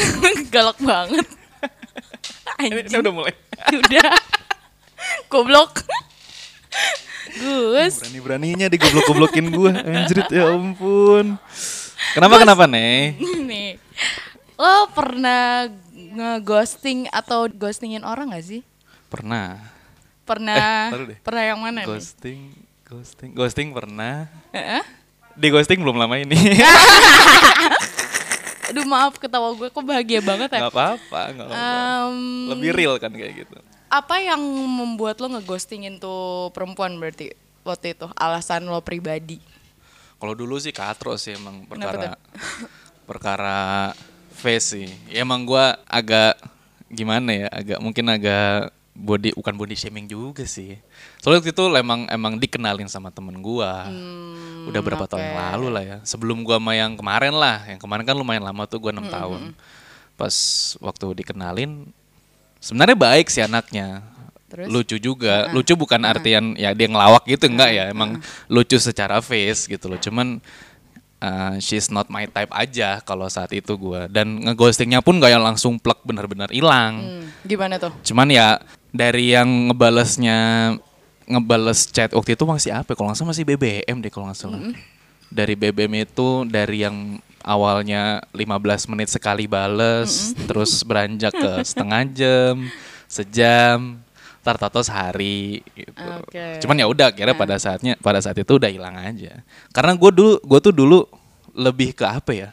galak banget. Anjing. ini udah mulai. Udah. Goblok. Gus. Berani-beraninya digoblok-goblokin gue. Anjrit ya ampun. Kenapa kenapa nih? Nih. Lo pernah nge-ghosting atau ghostingin orang gak sih? Pernah. Pernah. Eh, pernah yang mana nih? Ghosting, ghosting, ghosting pernah. Heeh. Di ghosting belum lama ini. Aduh maaf ketawa gue kok bahagia banget ya. Gak apa-apa, gak apa-apa. Em, Lebih real kan kayak gitu. apa yang membuat lo nge-ghostingin tuh perempuan berarti waktu itu alasan lo pribadi? Kalau dulu sih katro sih emang perkara perkara face sih. Ya emang gua agak gimana ya, agak mungkin agak body bukan body shaming juga sih. Soalnya waktu itu emang emang dikenalin sama temen gua. Udah berapa tahun yang lalu lah ya. Sebelum gua sama yang kemarin lah. Yang kemarin kan lumayan lama tuh gua 6 tahun. Pas waktu dikenalin sebenarnya baik sih anaknya. Terus? Lucu juga. Lucu bukan artian ya dia ngelawak gitu enggak ya. Emang lucu secara face gitu loh. Cuman uh, she's not my type aja kalau saat itu gua dan ngeghostingnya pun gak yang langsung plek benar-benar hilang. Hmm, gimana tuh? Cuman ya dari yang ngebalesnya ngebales chat waktu itu masih apa? ya? Kalau nggak salah masih BBM deh kalau nggak salah. Dari BBM itu dari yang awalnya 15 menit sekali bales, terus beranjak ke setengah jam, sejam, tar tato sehari gitu. Oke. Cuman ya udah kira pada saatnya pada saat itu udah hilang aja. Karena gue dulu gue tuh dulu lebih ke apa ya?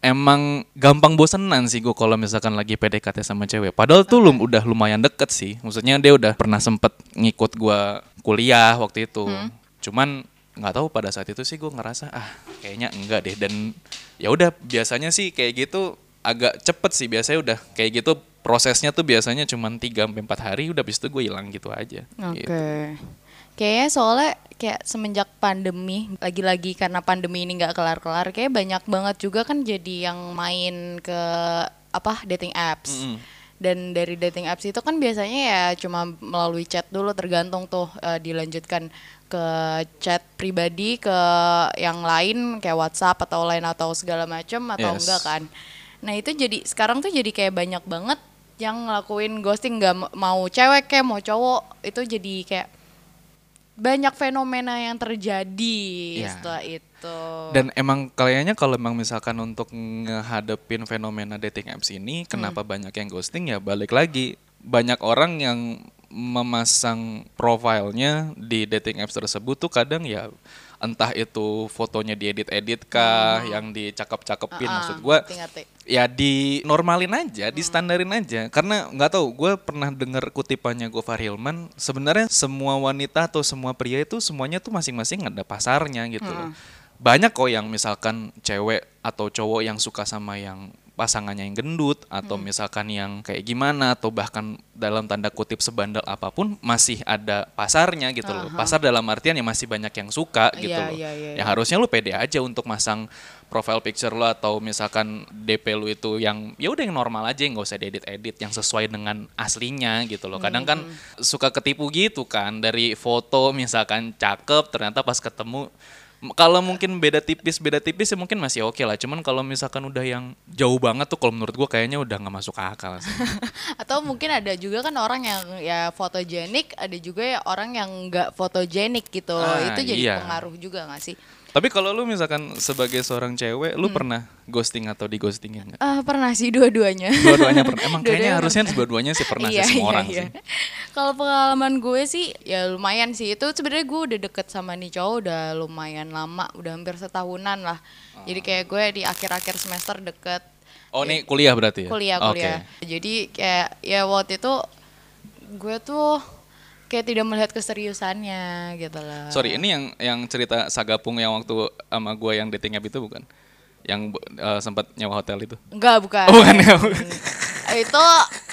Emang gampang bosenan sih gue kalau misalkan lagi PDKT sama cewek. Padahal tuh lum, udah lumayan deket sih. Maksudnya dia udah pernah sempet ngikut gua kuliah waktu itu. Cuman nggak tahu pada saat itu sih gue ngerasa ah kayaknya enggak deh dan ya udah biasanya sih kayak gitu agak cepet sih biasanya udah kayak gitu prosesnya tuh biasanya cuman 3 sampai 4 hari udah habis itu gue hilang gitu aja. Oke. Gitu. Kayaknya soalnya kayak semenjak pandemi, lagi-lagi karena pandemi ini nggak kelar-kelar, kayak banyak banget juga kan jadi yang main ke apa dating apps. Mm-mm. Dan dari dating apps itu kan biasanya ya cuma melalui chat dulu tergantung tuh eh, dilanjutkan ke chat pribadi ke yang lain kayak WhatsApp atau lain atau segala macam atau Yes. enggak kan. Nah itu jadi sekarang tuh jadi kayak banyak banget yang ngelakuin ghosting nggak mau cewek kayak mau cowok itu jadi kayak banyak fenomena yang terjadi Iya. setelah itu. Dan emang kayaknya kalau emang misalkan untuk ngehadepin fenomena dating apps ini, kenapa banyak yang ghosting ya balik lagi banyak orang yang memasang profilnya di dating apps tersebut tuh kadang ya entah itu fotonya diedit-edit kah, yang dicakep-cakepin Ah, maksud gua ngerti-ngerti. ya di normalin aja, di standarin aja. Karena nggak tahu, gue pernah dengar kutipannya Gofar Hilman. Sebenarnya semua wanita atau semua pria itu semuanya tuh masing-masing ada pasarnya gitu loh. Banyak kok yang misalkan cewek atau cowok yang suka sama yang pasangannya yang gendut atau misalkan yang kayak gimana atau bahkan dalam tanda kutip sebandel apa pun masih ada pasarnya gitu loh. Pasar dalam artian ya masih banyak yang suka gitu Iya, loh. iya, iya, Ya harusnya lu pede aja untuk masang profile picture lo atau misalkan DP lu itu yang ya udah yang normal aja nggak usah diedit-edit yang sesuai dengan aslinya gitu loh. Kadang kan suka ketipu gitu kan dari foto misalkan cakep ternyata pas ketemu kalau mungkin beda tipis beda tipis ya mungkin masih oke lah. Cuman kalau misalkan udah yang jauh banget tuh kalau menurut gua kayaknya udah nggak masuk akal sih. Atau mungkin ada juga kan orang yang ya fotogenik, ada juga ya orang yang nggak fotogenik gitu. Ah, itu jadi iya. pengaruh juga nggak sih? Tapi kalau lu misalkan sebagai seorang cewek, lu pernah ghosting atau dighostingin nggak? Ah, pernah sih dua-duanya. Dua-duanya pernah. Emang Dua-duanya kayaknya harusnya dua-duanya sih pernah Iya, sih semua iya, orang iya. sih. Kalau pengalaman gue sih ya lumayan sih. Itu sebenarnya gue udah deket sama nih cowok udah lumayan lama, udah hampir setahunan lah. Jadi kayak gue di akhir-akhir semester deket Oh, ini kuliah berarti ya? kuliah kuliah. Jadi kayak ya waktu itu gue tuh kayak tidak melihat keseriusannya gitu lah. Sorry, ini yang yang cerita Sagapung yang waktu sama gue yang dating app itu bukan? Yang eh, sempat nyewa hotel itu? Enggak, bukan. Oh, bukan ya? itu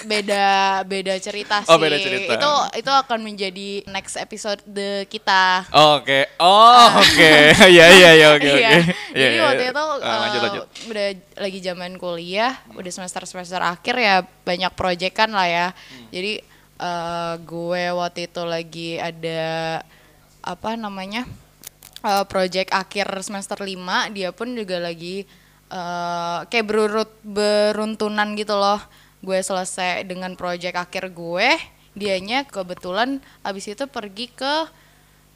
beda beda cerita sih. Oh, beda cerita. Itu itu akan menjadi next episode kita. Oke. Oh, oke. Iya iya iya oke oke. Iya. Iya, Jadi iya, waktu iya. itu Ah, lanjut eh, lanjut. udah lagi zaman kuliah, udah semester semester akhir ya banyak proyekan lah ya. Hmm. Jadi eh, gue waktu itu lagi ada apa namanya eh, project akhir semester 5 dia pun juga lagi eh, kayak berurut beruntunan gitu loh. Gue selesai dengan project akhir gue, dianya kebetulan abis itu pergi ke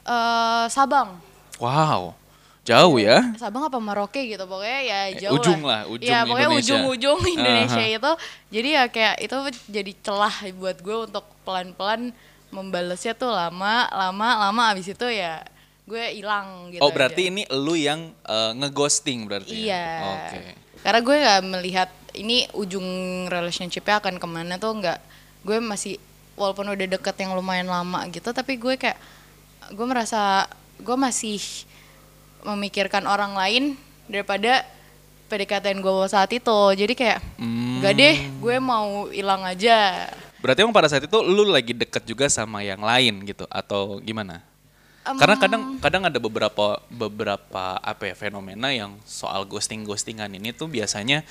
eh, Sabang. Wow. Jauh ya. Sabang apa Merauke gitu pokoknya ya jauh ujung lah, ujung ya pokoknya Indonesia. ujung-ujung Indonesia Aha. itu jadi ya kayak itu jadi celah buat gue untuk pelan-pelan membalesnya tuh lama lama lama abis itu ya gue hilang gitu oh, berarti aja. ini lu yang eh, ngeghosting berarti. ya? iya Oke. karena gue nggak melihat ini ujung relationshipnya akan ke mana tuh nggak gue masih walaupun udah deket yang lumayan lama gitu tapi gue kayak gue merasa gue masih memikirkan orang lain daripada PDKT gue saat itu jadi kayak Hmm. deh gue mau hilang aja Berarti emang pada saat itu lu lagi deket juga sama yang lain gitu atau gimana? Karena kadang kadang ada beberapa beberapa apa ya fenomena yang soal ghosting ghostingan ini tuh biasanya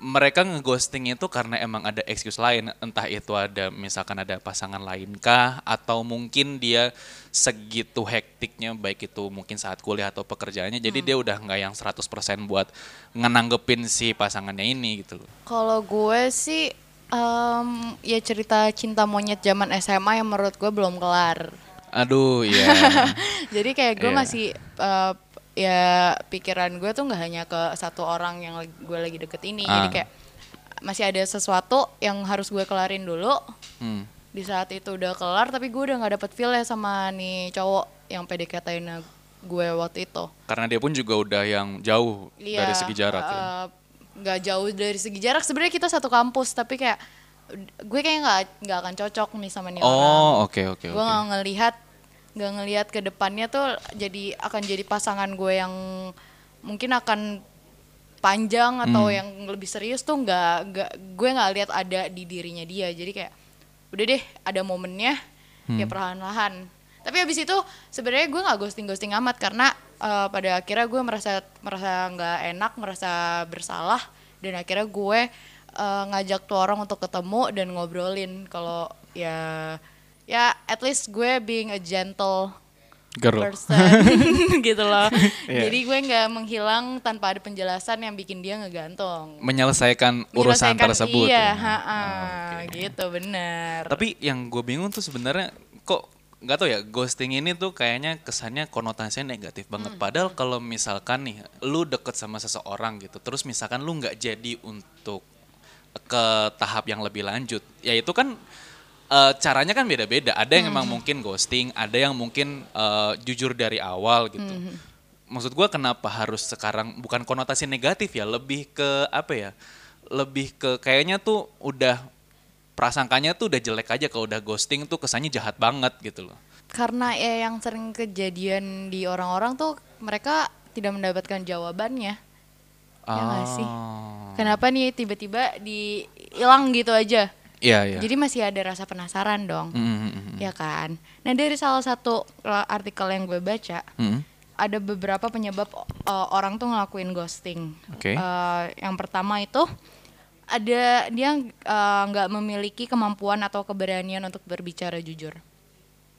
mereka ngeghosting itu karena emang ada excuse lain entah itu ada misalkan ada pasangan lain kah atau mungkin dia segitu hektiknya baik itu mungkin saat kuliah atau pekerjaannya jadi dia udah nggak yang 100% buat ngenanggepin si pasangannya ini gitu loh. Kalau gue sih em, ya cerita cinta monyet zaman SMA yang menurut gue belum kelar. Aduh iya. Jadi kayak gue Iya. masih eh, ya pikiran gue tuh nggak hanya ke satu orang yang gue lagi deket ini. Jadi Ah. kayak masih ada sesuatu yang harus gue kelarin dulu. Hmm. Di saat itu udah kelar, tapi gue udah nggak dapet feel ya sama nih cowok yang PDKT-nya gue waktu itu. Karena dia pun juga udah yang jauh dari segi jarak ya. eh, nggak jauh dari segi jarak sebenarnya kita satu kampus tapi kayak gue kayak nggak nggak akan cocok nih sama nih orang Oh, oke oke gue nggak ngelihat nggak ngelihat ke depannya tuh jadi akan jadi pasangan gue yang mungkin akan panjang atau Hmm. yang lebih serius tuh nggak nggak gue nggak lihat ada di dirinya dia jadi kayak udah deh ada momennya ya Hmm. perlahan-lahan tapi habis itu sebenarnya gue nggak ghosting ghosting amat karena eh, pada akhirnya gue merasa merasa nggak enak merasa bersalah dan akhirnya gue eh, ngajak tuh orang untuk ketemu dan ngobrolin kalau ya ya at least gue being a gentle Girl. person gitu loh Iya. jadi gue nggak menghilang tanpa ada penjelasan yang bikin dia ngegantung Menyelesaikan urusan Menyelesaikan- tersebut. iya ya. ha-ha, Oke. gitu bener Tapi yang gue bingung tuh sebenarnya kok nggak tau ya ghosting ini tuh kayaknya kesannya konotasinya negatif banget. Hmm. Padahal kalau misalkan nih lu deket sama seseorang gitu, terus misalkan lu nggak jadi untuk ke tahap yang lebih lanjut, ya itu kan eh, caranya kan beda-beda. Ada yang Hmm. emang mungkin ghosting, ada yang mungkin eh, jujur dari awal gitu. Hmm. Maksud gue kenapa harus sekarang bukan konotasi negatif ya, lebih ke apa ya? Lebih ke kayaknya tuh udah prasangkanya tuh udah jelek aja kalau udah ghosting tuh kesannya jahat banget gitu loh. karena ya yang sering kejadian di orang-orang tuh mereka tidak mendapatkan jawabannya Ya nggak sih? Oh. kenapa nih tiba-tiba dihilang gitu aja Iya, iya. jadi masih ada rasa penasaran dong Mm, mm, mm, mm. ya kan nah dari salah satu uh, artikel yang gue baca Mm. ada beberapa penyebab uh, orang tuh ngelakuin ghosting. Oke. Uh, yang pertama itu ada dia uh, nggak memiliki kemampuan atau keberanian untuk berbicara jujur.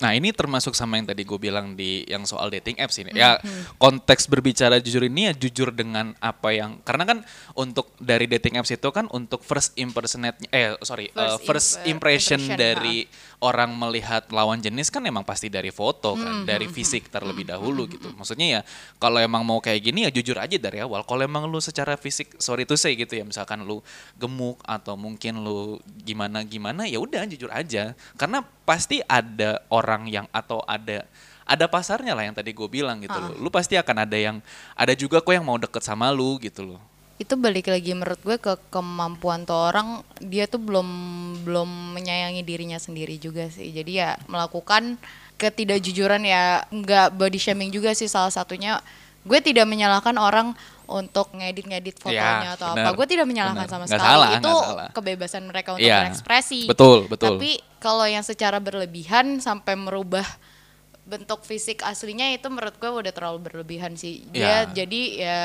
Nah ini termasuk sama yang tadi gue bilang di yang soal dating apps ini. Hmm, Ya konteks berbicara jujur ini ya jujur dengan apa yang karena kan untuk dari dating apps itu kan untuk first impersonate eh sorry uh, First first imp- impression, impression, dari orang melihat lawan jenis kan emang pasti dari foto Hmm, kan dari fisik terlebih dahulu gitu. Maksudnya ya kalau emang mau kayak gini ya jujur aja dari awal. Kalau emang lu secara fisik sorry to say gitu ya misalkan lu gemuk atau mungkin lu gimana gimana ya udah jujur aja karena pasti ada orang yang atau ada ada pasarnya lah yang tadi gue bilang gitu loh. Lu pasti akan ada yang ada juga kok yang mau deket sama lu gitu loh. Itu balik lagi menurut gue ke kemampuan tuh orang dia tuh belum belum menyayangi dirinya sendiri juga sih. Jadi ya melakukan ketidakjujuran ya nggak body shaming juga sih salah satunya. Gue tidak menyalahkan orang untuk ngedit-ngedit Ya, fotonya atau apa. benar. Gue tidak menyalahkan Benar. sama sekali. salah, itu salah. kebebasan mereka untuk Iya, berekspresi. betul, betul. Tapi kalau yang secara berlebihan sampai merubah bentuk fisik aslinya itu menurut gue udah terlalu berlebihan sih. Dia Ya. jadi ya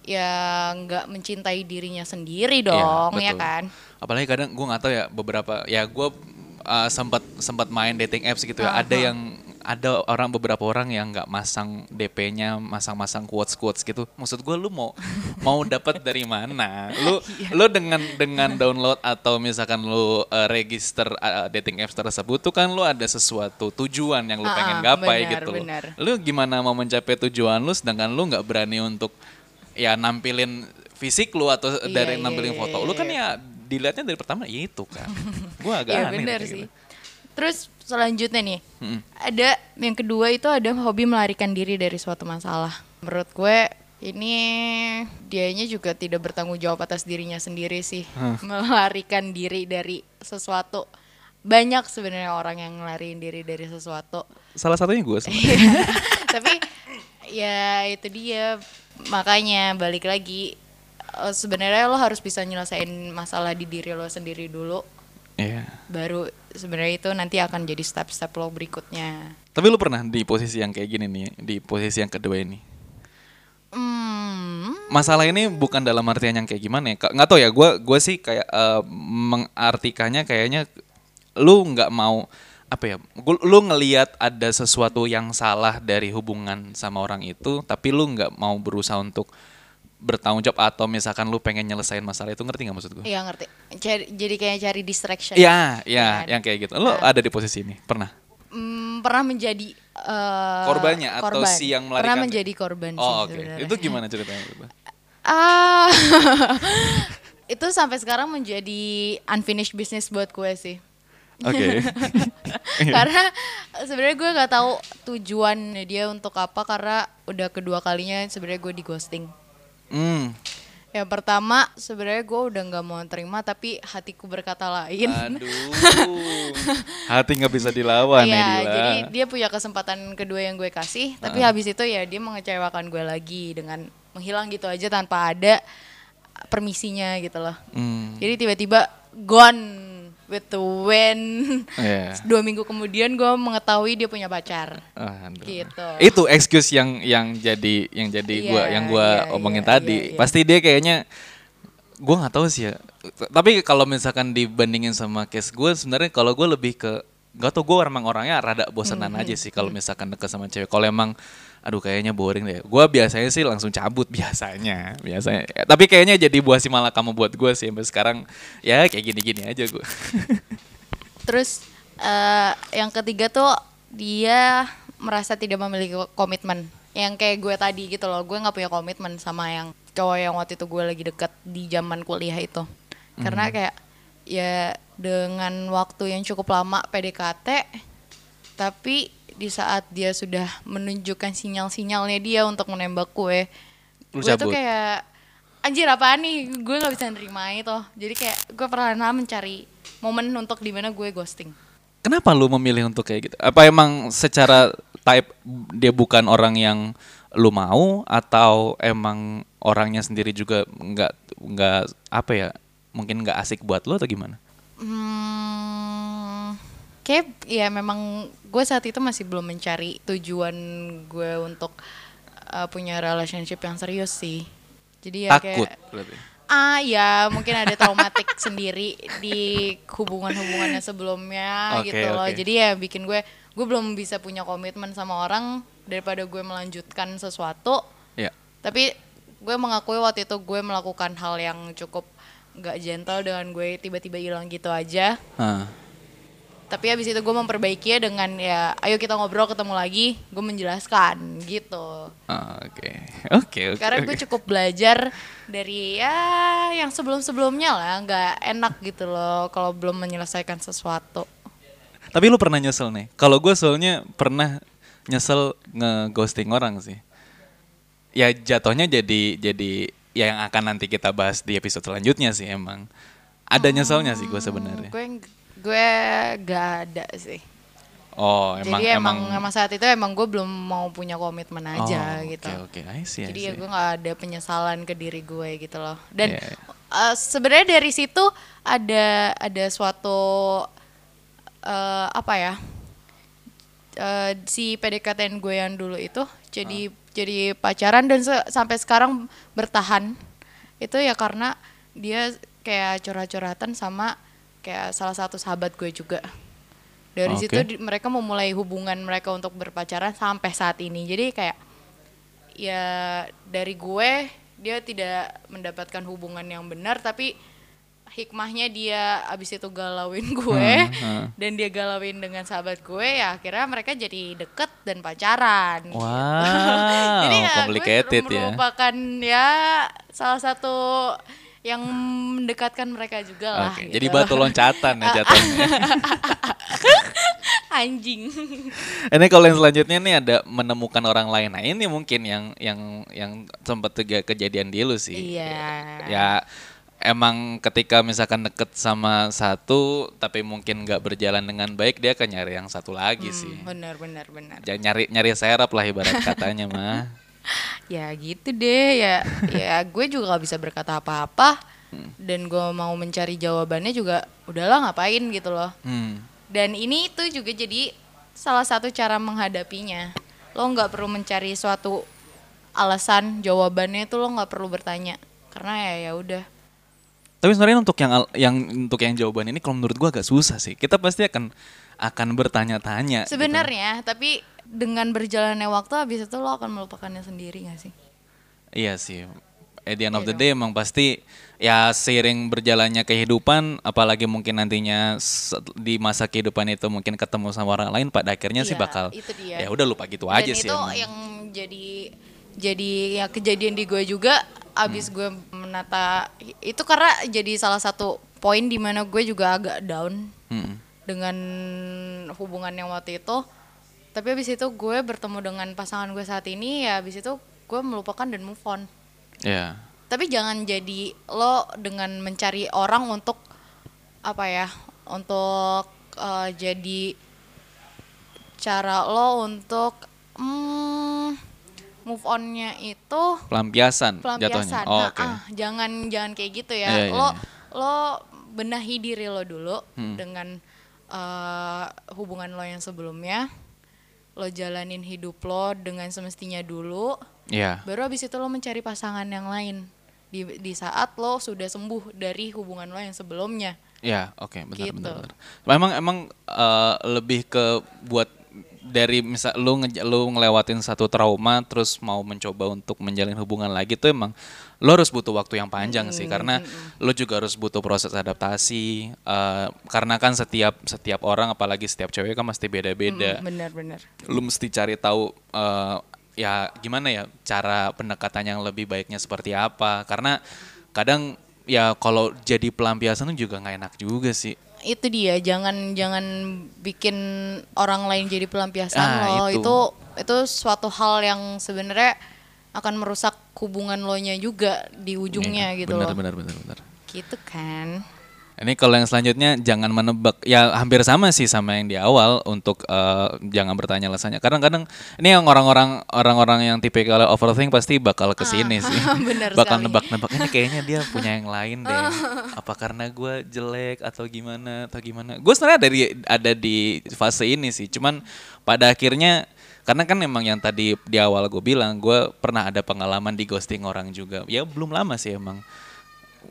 ya nggak mencintai dirinya sendiri Iya, dong, ya betul. kan? Apalagi kadang gue nggak tahu ya beberapa ya gue uh, sempat sempat main dating apps gitu ya. Ada yang ada orang beberapa orang yang nggak masang DP-nya, masang-masang quotes quotes gitu. Maksud gue lu mau mau dapat dari mana? Lu Iya. lu dengan dengan download atau misalkan lu uh, register uh, dating apps tersebut tuh kan lu ada sesuatu tujuan yang lu Ah, pengen ah, gapai benar, gitu. loh. benar. Lu gimana mau mencapai tujuan lu sedangkan lu nggak berani untuk ya nampilin fisik lu atau Iya, dari iya, nampilin iya, foto iya, lu kan iya. ya dilihatnya dari pertama ya itu kan gue agak Iya aneh benar kayak sih. gitu. Terus selanjutnya nih, Mm-mm. ada yang kedua itu ada hobi melarikan diri dari suatu masalah. Menurut gue ini dianya juga tidak bertanggung jawab atas dirinya sendiri sih, melarikan diri dari sesuatu. Banyak sebenarnya orang yang ngelariin diri dari sesuatu. salah satunya gue sih Tapi ya itu dia makanya balik lagi eh, sebenarnya lo harus bisa nyelesain masalah di diri lo sendiri dulu Iya. baru sebenarnya itu nanti akan jadi step-step lo berikutnya. tapi lu pernah di posisi yang kayak gini nih di posisi yang kedua ini Hmm, masalah ini bukan dalam artian yang kayak gimana ya nggak tau ya gue gue sih kayak eh, mengartikannya kayaknya lu nggak mau apa ya lu ngelihat ada sesuatu yang salah dari hubungan sama orang itu tapi lu nggak mau berusaha untuk bertanggung jawab atau misalkan lu pengen nyelesain masalah itu ngerti nggak maksud gue iya ngerti. Cari, jadi kayak cari distraction. Iya, iya, Kan? yang kayak gitu. Lo Nah. ada di posisi ini, pernah? Hmm, pernah menjadi eh, Korbannya atau korban. si yang Pernah melarikan? menjadi korban Oh, oke. sebenarnya. Itu gimana ceritanya? Ah, itu sampai sekarang menjadi unfinished business buat gue sih. Oke. karena sebenarnya gue nggak tahu tujuan dia untuk apa karena udah kedua kalinya sebenarnya gue di ghosting. Hmm. Yang pertama sebenarnya gue udah nggak mau terima tapi hatiku berkata lain. Aduh. Hati nggak bisa dilawan ya, Iya, Dila. jadi dia punya kesempatan kedua yang gue kasih, tapi habis itu ya dia mengecewakan gue lagi dengan menghilang gitu aja tanpa ada permisinya gitu loh. Hmm. Jadi tiba-tiba gone with the wind. Iya. Dua minggu kemudian gue mengetahui dia punya pacar. Aduh. Gitu. Itu excuse yang yang jadi yang jadi Iya, gua yang gua iya, omongin iya, tadi. iya, iya. Pasti dia kayaknya gua nggak tahu sih ya. Tapi kalau misalkan dibandingin sama case gue sebenarnya kalau gue lebih ke nggak tau gue emang orangnya rada bosenan Hmm, aja sih kalau misalkan deket sama cewek. Kalau emang aduh kayaknya boring deh. Gue biasanya sih langsung cabut biasanya, biasanya. Ya, tapi kayaknya jadi buah si malakama buat gue sih sampai sekarang ya kayak gini-gini aja gue. Terus eh, yang ketiga tuh dia merasa tidak memiliki komitmen. Yang kayak gue tadi gitu loh, gue nggak punya komitmen sama yang cowok yang waktu itu gue lagi deket di zaman kuliah itu. Karena kayak ya dengan waktu yang cukup lama PDKT, tapi di saat dia sudah menunjukkan sinyal-sinyalnya dia untuk menembak gue, Lu gue tuh kayak anjir apaan nih? Gue nggak bisa nerima itu. Jadi kayak gue pernah mencari momen untuk di mana gue ghosting. Kenapa lu memilih untuk kayak gitu? Apa emang secara type dia bukan orang yang lu mau atau emang orangnya sendiri juga nggak nggak apa ya mungkin nggak asik buat lu atau gimana? hmm, kayak ya memang gue saat itu masih belum mencari tujuan gue untuk uh, punya relationship yang serius sih jadi ya Takut kayak berarti. ah ya mungkin ada traumatik sendiri di hubungan-hubungannya sebelumnya Oke, gitu loh oke. jadi ya bikin gue gue belum bisa punya komitmen sama orang daripada gue melanjutkan sesuatu Ya. tapi gue mengakui waktu itu gue melakukan hal yang cukup nggak gentle dengan gue tiba-tiba hilang gitu aja Hah. Tapi habis itu gue memperbaikinya dengan ya ayo kita ngobrol ketemu lagi gue menjelaskan gitu Oke, oke, oke. karena gue cukup belajar dari ya yang sebelum-sebelumnya lah nggak enak gitu loh kalau belum menyelesaikan sesuatu Tapi lu pernah nyesel nih? Kalau gue soalnya pernah nyesel nge-ghosting orang sih. Ya jatuhnya jadi jadi ya yang akan nanti kita bahas di episode selanjutnya sih emang. Ada nyeselnya sih gue sebenarnya. gue gue gak ada sih Oh, emang Jadi emang, emang, emang saat itu emang gue belum mau punya komitmen aja Oh, gitu. Oke, oke. I see, I Jadi ya see. gue nggak ada penyesalan ke diri gue gitu loh. Dan iya. eh, sebenarnya dari situ ada ada suatu eh, apa ya? eh, si PDKT gue yang dulu itu jadi jadi pacaran dan se- sampai sekarang bertahan itu ya karena dia kayak curhat-curhatan sama kayak salah satu sahabat gue juga dari Oke. situ di- mereka memulai hubungan mereka untuk berpacaran sampai saat ini jadi kayak ya dari gue dia tidak mendapatkan hubungan yang benar tapi hikmahnya dia abis itu galauin gue Hmm, hmm. dan dia galauin dengan sahabat gue ya akhirnya mereka jadi deket dan pacaran Wow, jadi ya complicated gue ya. merupakan ya salah satu yang mendekatkan mereka juga lah Oke, gitu. jadi batu loncatan ya jatuhnya. anjing ini kalau yang selanjutnya nih ada menemukan orang lain. Nah, ini mungkin yang yang yang sempat juga kejadian di lu sih. iya Ya emang ketika misalkan deket sama satu tapi mungkin nggak berjalan dengan baik dia akan nyari yang satu lagi sih. Hmm, benar benar benar Jangan nyari nyari serap lah ibarat katanya mah. ya gitu deh ya ya gue juga gak bisa berkata apa-apa dan gue mau mencari jawabannya juga udahlah ngapain gitu loh Hmm. dan ini itu juga jadi salah satu cara menghadapinya lo nggak perlu mencari suatu alasan jawabannya itu lo nggak perlu bertanya karena ya ya udah Tapi sebenarnya untuk yang yang untuk yang jawaban ini kalau menurut gua agak susah sih. Kita pasti akan akan bertanya-tanya. gitu. sebenarnya tapi dengan berjalannya waktu habis itu lo akan melupakannya sendiri gak sih Iya sih. At the end of the Iya day emang pasti ya seiring berjalannya kehidupan, apalagi mungkin nantinya di masa kehidupan itu mungkin ketemu sama orang lain, pada akhirnya sih Iya, bakal itu dia. ya udah lupa gitu dan aja itu sih. emang. yang jadi jadi ya kejadian di gue juga abis Hmm. gue menata itu karena jadi salah satu poin di mana gue juga agak down Hmm. dengan hubungan yang waktu itu tapi abis itu gue bertemu dengan pasangan gue saat ini ya abis itu gue melupakan dan move on Ya. tapi jangan jadi lo dengan mencari orang untuk apa ya untuk eh, jadi cara lo untuk mm, move onnya itu Pelampiasan, pelampiasan jatuhnya. Oh, Nah, oke. ah, jangan jangan kayak gitu ya Iya, iya, lo iya. lo benahi diri lo dulu Hmm. dengan eh, hubungan lo yang sebelumnya lo jalanin hidup lo dengan semestinya dulu Iya. baru habis itu lo mencari pasangan yang lain di di saat lo sudah sembuh dari hubungan lo yang sebelumnya Ya, oke, benar, Gitu. benar, benar. Memang emang eh, lebih ke buat dari misal lu nge, lu ngelewatin satu trauma terus mau mencoba untuk menjalin hubungan lagi tuh emang lo harus butuh waktu yang panjang sih. Karena lo juga harus butuh proses adaptasi eh, karena kan setiap setiap orang apalagi setiap cewek kan pasti beda-beda. Benar-benar lu mesti cari tahu eh, ya gimana ya cara pendekatan yang lebih baiknya seperti apa. Karena kadang ya kalau jadi pelampiasan tuh juga nggak enak juga sih itu dia jangan jangan bikin orang lain jadi pelampiasan Ah, lo itu. itu itu suatu hal yang sebenarnya akan merusak hubungan lo nya juga di ujungnya Iya, gitu benar, loh benar benar benar. Gitu kan ini kalau yang selanjutnya jangan menebak. Ya hampir sama sih sama yang di awal untuk eh, jangan bertanya alasannya. Kadang-kadang ini yang orang-orang orang-orang yang tipe kalau overthink pasti bakal ke sini sih. benar bakal nebak-nebak ini kayaknya dia punya yang lain deh. Apa karena gue jelek atau gimana atau gimana? Gue sebenarnya ada di ada di fase ini sih. Cuman pada akhirnya karena kan emang yang tadi di awal gue bilang gue pernah ada pengalaman di ghosting orang juga. Ya belum lama sih emang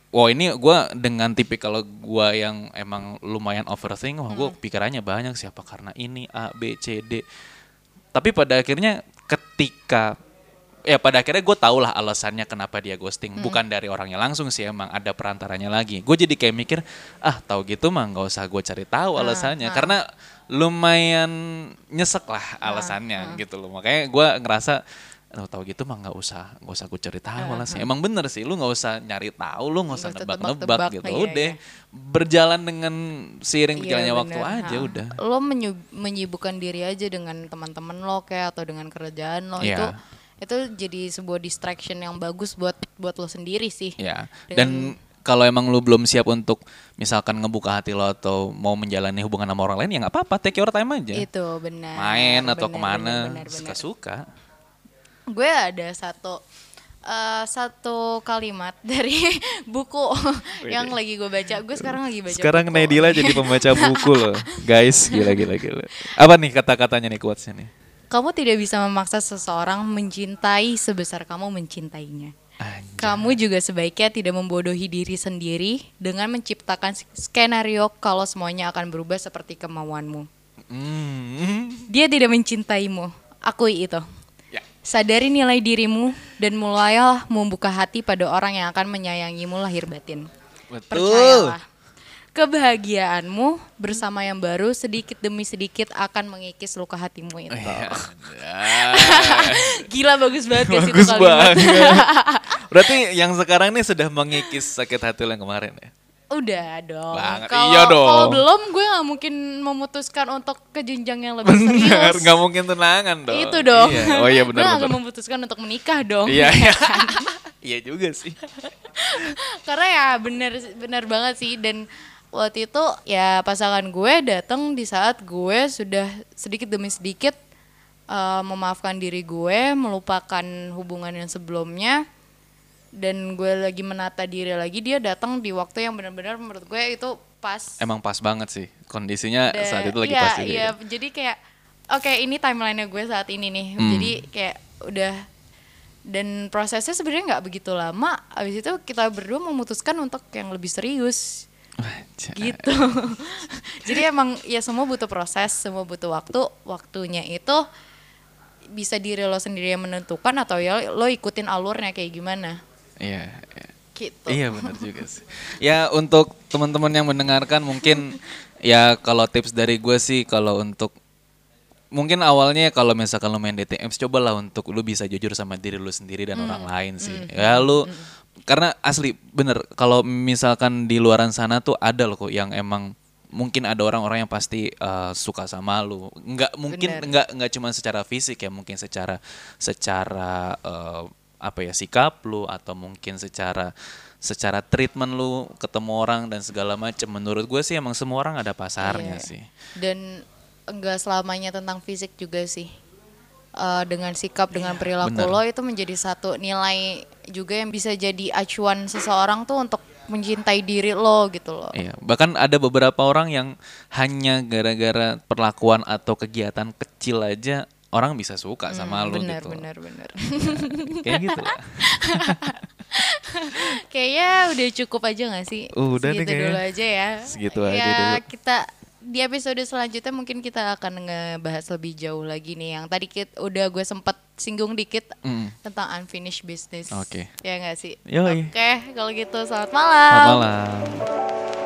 Wah ini gue dengan tipikal gue yang emang lumayan overthink, wah gue pikirannya banyak siapa karena ini A B C D. Tapi pada akhirnya ketika ya pada akhirnya gue tau lah alasannya kenapa dia ghosting, bukan dari orangnya langsung sih emang ada perantaranya lagi. Gue jadi kayak mikir ah tahu gitu mah nggak usah gue cari tahu alasannya karena lumayan nyesek lah alasannya gitu loh. Makanya gue ngerasa Aduh, tahu gitu mah nggak usah nggak usah gue cari tahu alasannya. Emang bener sih, lu nggak usah nyari tahu, lu nggak usah nebak-nebak gitu. iya, Udah iya. berjalan dengan seiring Iya, berjalannya waktu bener. aja Ha. udah. lo menyibukkan diri aja dengan teman-teman lo kayak atau dengan kerjaan lo Iya. itu itu jadi sebuah distraction yang bagus buat buat lo sendiri sih Ya. Dengan- Dan kalau emang lu belum siap untuk misalkan ngebuka hati lo atau mau menjalani hubungan sama orang lain ya nggak apa-apa take your time aja Itu benar. main atau benar, ke mana suka-suka gue ada satu eh, satu kalimat dari buku yang lagi gue baca. Gue sekarang lagi baca. sekarang buku. Naidila jadi pembaca buku loh guys gila gila gila apa nih kata-katanya nih quotesnya nih Kamu tidak bisa memaksa seseorang mencintai sebesar kamu mencintainya. Anjay. Kamu juga sebaiknya tidak membodohi diri sendiri dengan menciptakan skenario kalau semuanya akan berubah seperti kemauanmu. Hmm. Dia tidak mencintaimu. Akui itu. Ya. Sadari nilai dirimu dan mulailah membuka hati pada orang yang akan menyayangimu lahir batin. betul Percayalah. Kebahagiaanmu bersama yang baru sedikit demi sedikit akan mengikis luka hatimu itu. Ya. Gila bagus banget itu bagus banget berarti yang sekarang nih sudah mengikis sakit hati yang kemarin ya Udah dong. Banget. Kalau Iya dong. kalau belum gue nggak mungkin memutuskan untuk ke jenjang yang lebih Bener, serius. nggak mungkin tunangan dong. Itu dong. Iya. Oh iya gue benar nggak benar. memutuskan untuk menikah dong. Iya iya. Iya juga sih. Karena ya bener bener banget sih dan waktu itu ya pasangan gue datang di saat gue sudah sedikit demi sedikit eh, memaafkan diri gue, melupakan hubungan yang sebelumnya dan gue lagi menata diri lagi dia datang di waktu yang benar-benar menurut gue itu pas Emang pas banget sih kondisinya saat itu lagi iya, pas juga. iya, jadi kayak oke ini timelinenya gue saat ini nih. Hmm. Jadi kayak udah dan prosesnya sebenarnya nggak begitu lama. Abis itu kita berdua memutuskan untuk yang lebih serius gitu. jadi emang ya semua butuh proses, semua butuh waktu. Waktunya itu bisa diri lo sendiri yang menentukan atau ya lo ikutin alurnya kayak gimana Iya. iya. gitu. Iya benar juga sih. Ya untuk teman-teman yang mendengarkan mungkin ya kalau tips dari gue sih kalau untuk mungkin awalnya kalau misalkan lu main apps cobalah untuk lu bisa jujur sama diri lu sendiri dan orang lain sih. Ya lu karena asli bener kalau misalkan di luaran sana tuh ada loh kok yang emang mungkin ada orang-orang yang pasti eh, suka sama lu. Nggak mungkin Bener. nggak nggak cuma secara fisik ya, mungkin secara secara eh, apa ya sikap lu atau mungkin secara secara treatment lu ketemu orang dan segala macam. Menurut gue sih emang semua orang ada pasarnya Iya. sih. Dan enggak selamanya tentang fisik juga sih. Eh, dengan sikap, dengan perilaku bener. lo itu menjadi satu nilai juga yang bisa jadi acuan seseorang tuh untuk mencintai diri lo gitu loh. Iya, bahkan ada beberapa orang yang hanya gara-gara perlakuan atau kegiatan kecil aja orang bisa suka sama lu bener, gitu. bener, bener. Kayak gitu. Kayaknya udah cukup aja gak sih? Udah nih Segitu kayaknya. dulu aja ya. Segitu ya, aja dulu. kita di episode selanjutnya mungkin kita akan ngebahas lebih jauh lagi nih yang tadi kita udah gue sempet singgung dikit Mm. tentang unfinished business. Oke. Ya nggak sih? Oke, kalau gitu selamat malam. Selamat malam.